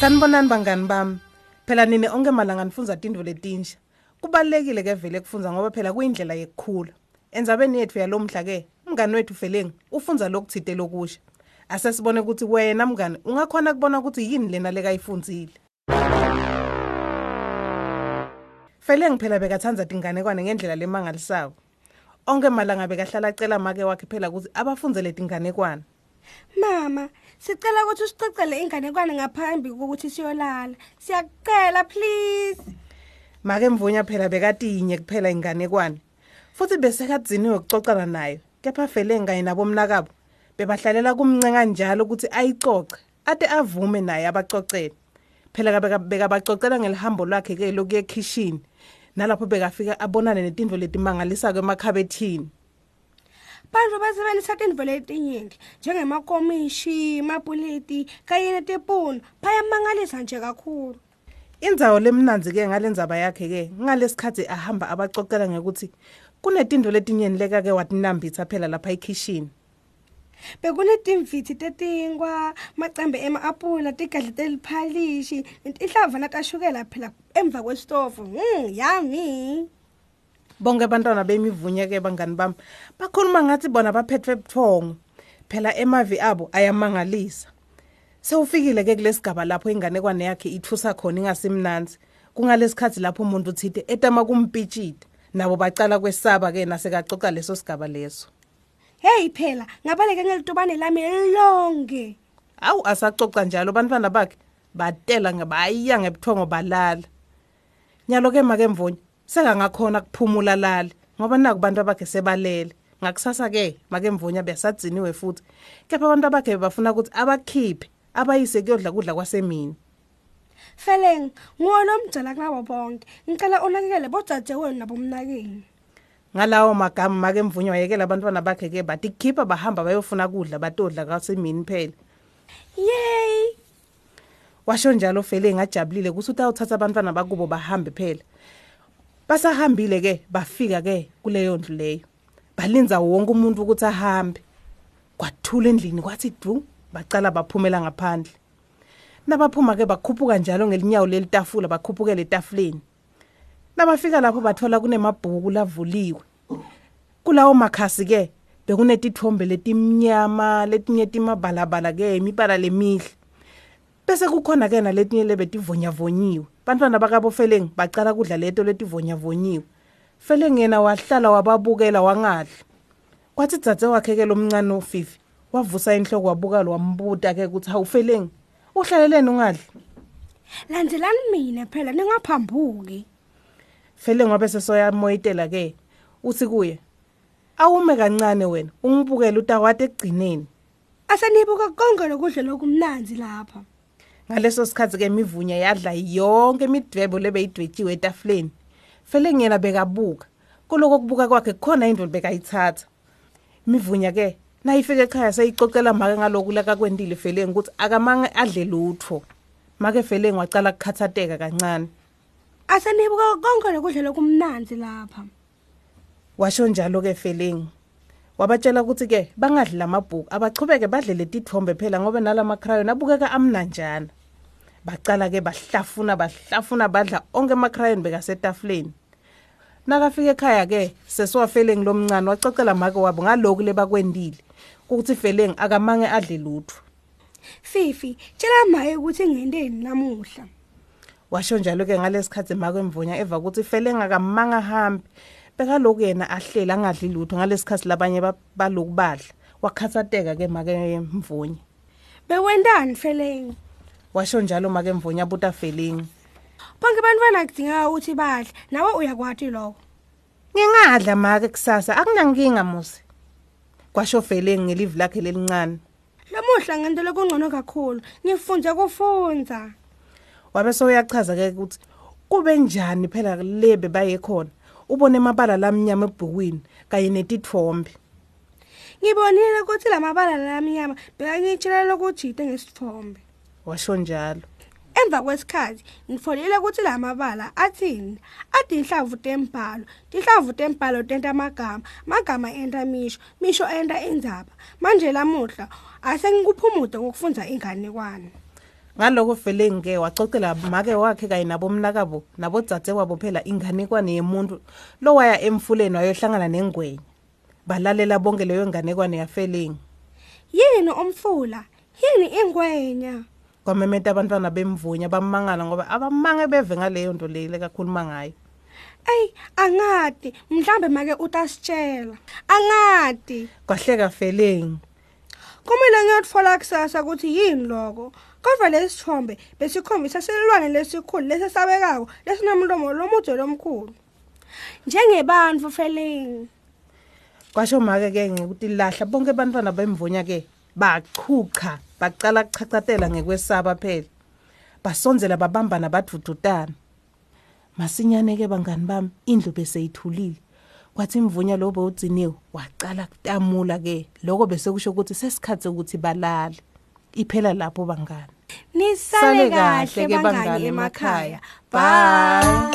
Sanibonani bangani bami. Phela nini onke malanga nifunza tindvo letinsha. Kubalekile ke vele kufunza ngoba phela kuyindlela yekukhula. Endzabeni yethu yalomhla ke, umngani wethu Feleng ufunza lokuthite lokusha. Asesibone ukuthi wena mngani ungakhona kubona ukuthi yini lena lekayifundzile. Feleng phela bekathanda tinganekwane ngendlela lemangalisayo. Onke malanga bekahlala acela make wakhe phela ukuthi abafunze letinganekwane. Mama, sicela ukuthi usicocele inganekwane ngaphambi kokuthi siyolala. Siyakucela please. Make mvunya phela bekatinye kuphela inganekwane. Futhi bese kadziniwe ukuxoxana nayo. Kepha Feleng kanye nabo mnakabo bebahlalela kumncenga njalo ukuthi ayicoce ade avume naye abacocele. Phela kabeka bekabacocela ngelihambo lakhe ke lokuye kitchen. Nalapho bekafika abonane netindvo letimangalisa kwemakhabethini. Bantu basebenzisa tindvo letinyenti njengemakomishi, mapuleti kanye netipunu. Bayamangalisa nje kakhulu. Indzawo lemnanzi ke ngalendzaba yakhe ke ngalesikhathi ahamba abacocela ngekuthi kunetindvo letinyeni leka ke watinambitsa phela lapha ekitchen. Bekunetimvithi tetinkwa, macembe ema-apula, tigadli teliphalishi, netinhlava natashukela phela emva kwesitofu. Mm, yummy. Bonke abantwana bemivunye ke bangani bami bakhuluma ngathi bona baphethwe buthongo. Phela emavi abo ayamangalisa. Sewufikile ke kulesigaba lapho inganekwane yakhe ithusa khona ingasimnanzi. Kungalesikhathi lapho umuntu uthite etama kumpitshita nabo bacala kwesaba ke nasekacoca leso sigaba leso. Hey phela, ngabaleke ngelitubane lami lonke. Awu asacoca njalo bantwana bakhe batela ngebaya ngebuthongo balala. Nyalo ke make mvunye sekangakhona kuphumula lala ngoba naku bantu bakhe sebalele. Ngakusasa ke make mvunya besadziniwe futhi. Kepha abantu bakhe bafuna ukuthi abakhiphe abayise kuyodla kudla kwasemini. Feleng, nguwe lomdzala kunabo bonke. Ngicela unakekele bodzadzewenu nabomnakeni. Ngalawo magama make mvunya wayekela abantwana bakhe ke bathi khipha bahamba bayofuna kudla batodla kwasemini phela. Yay! Washo njalo Fele ngajabulile kuthi utawuthatha abantwana bakubo bahambe phela. Basahambile ke bafika ke kuleyo ndlu leyo. Balinza wonke umuntu ukuthi ahambe. Kwathula endlini kwathi du bacala baphumela ngaphandle. Nabaphuma ke bakhuphuka njalo ngelinyawo lelitafula bakhuphukela etafuleni. Nabafika lapho bathola kunemabhuku lavuliwe. Kulawo makhasi ke bekunetithombe letimnyama letinye timabalabala ke imibala lemihle. Bese kukhona ke naletinye lebetivonyavonyiwe. Bantwana bakabo Feleng bacala kudla leto letivonyavonyiwe. Feleng yena wahlala wababukela wangadla. Kwathi dzadze wakhe ke lomncane uFifi wavusa inhloko wabuka lo wambuta ke ukuthi awufeleng uhlaleleni ungadli. Landzelani mina phela ningaphambuki. Feleng wabe sesoyamoyitela ke uthi kuye awume kancane wena ungibukele utakwate ekugcineni. Asenibuka konke lokudla lokumnanzi lapha. Ngaleso sikhathi ke imivunya yadla yonke imidwebo lebeyidwetshiwe etafuleni. Feleng yena bekabuka. Kuloko kubuka kwakhe kukhona into bekayithatha. Imivunya ke nayifike ekhaya seyicocela make ngaloku laka kwendile Feleng ukuthi akamange adle lutho. Make Feleng wacala ukukhathateka kancane. Asenibuka konke lokudla lokumnanzi lapha. Washo njalo ke Feleng. Wabatshela ukuthi ke bangadli lamabhuku abachubeke badle letithombe phela ngoba nalama crayon abukeka amnanjana. Bacala ke bahlafuna bahlafuna badla onke ama crayon bekasetafuleni. Nakafika ekhaya ke sesiwa Feleng lomncane wacocela make wabo ngaloku lebakwendile ukuthi Feleng akamange adle lutho. Fifi, tshela maye ukuthi ngenteni namuhla. Washo njalo ke ngalesikhathi make mvunya eva ukuthi Feleng akamanga hambi bekaloku yena ahlela angadli lutho ngalesikhathi labanye ba- baloku badla wakhathateka ke make mvunya Bewendani Feleng? Washo njalo make mvunya abuta Feleng Bonke bantwana kudingeka ukuthi badle. Nawe uyakwati lokho. ngingadla make kusasa akunankinga musi kwasho Feleng ngelivi lakhe lelincane Lamuhla ngento lokungcono kakhulu. Ngifunde kufunza. wabe soyachaza ke ukuthi kube njani phela lebe baye khona ubone amabala lamnyama ebhukwini kanye netithombe Ngibonile ukuthi lamabala lamnyama bekangitshela lokujita ngesithombe. Washo njalo Emva kwesikhathi ngifolile ukuthi lamabala athini? Athi inhlavu tembhalo. Inhlavu tembhalo tenta amagama, magama enta misho, misho enta indzaba. Manje lamuhla ase ngikuphumude ngokufundza inganekwane. ngaloko vele ngike wacocela make wakhe kanye nabomnakabo nabodzadze wabo phela inganekwane yemuntu lo waya emfuleni wayohlangana nengwenya balalela bonke leyo nganekwane yafelingi yini umfula yini ingwenya kwamemeta abantwana bemvunya bamangala ngoba abamange beve ngaleyo nto leyo lekakhuluma ngayo. Ey angadi. Mhlambe make utasitshela angadi. Kwahleka feleng. Kumele ngiyotfola kusasa ukuthi yini lokho? Kodwa lesithombe besikhombisa selilwane lesikhulu lesesabekako lesinomlomo lomude lomkhulu. Njengebantfu feeling kwasho make ke ngikuthi lahla bonke abantwana bemvunya ke bachucha bacala kuchachatela ngekwesaba phela. Basonzela babambana badududana masinyane ke bangani bami indlu beseyithulile. Kwathi imvunya lo bowugciniwe wacala kutamula ke lokho bese kusho ukuthi sesikhathe ukuthi balale. Iphela lapho bangani. Nisale kahle bangani emakhaya. bye.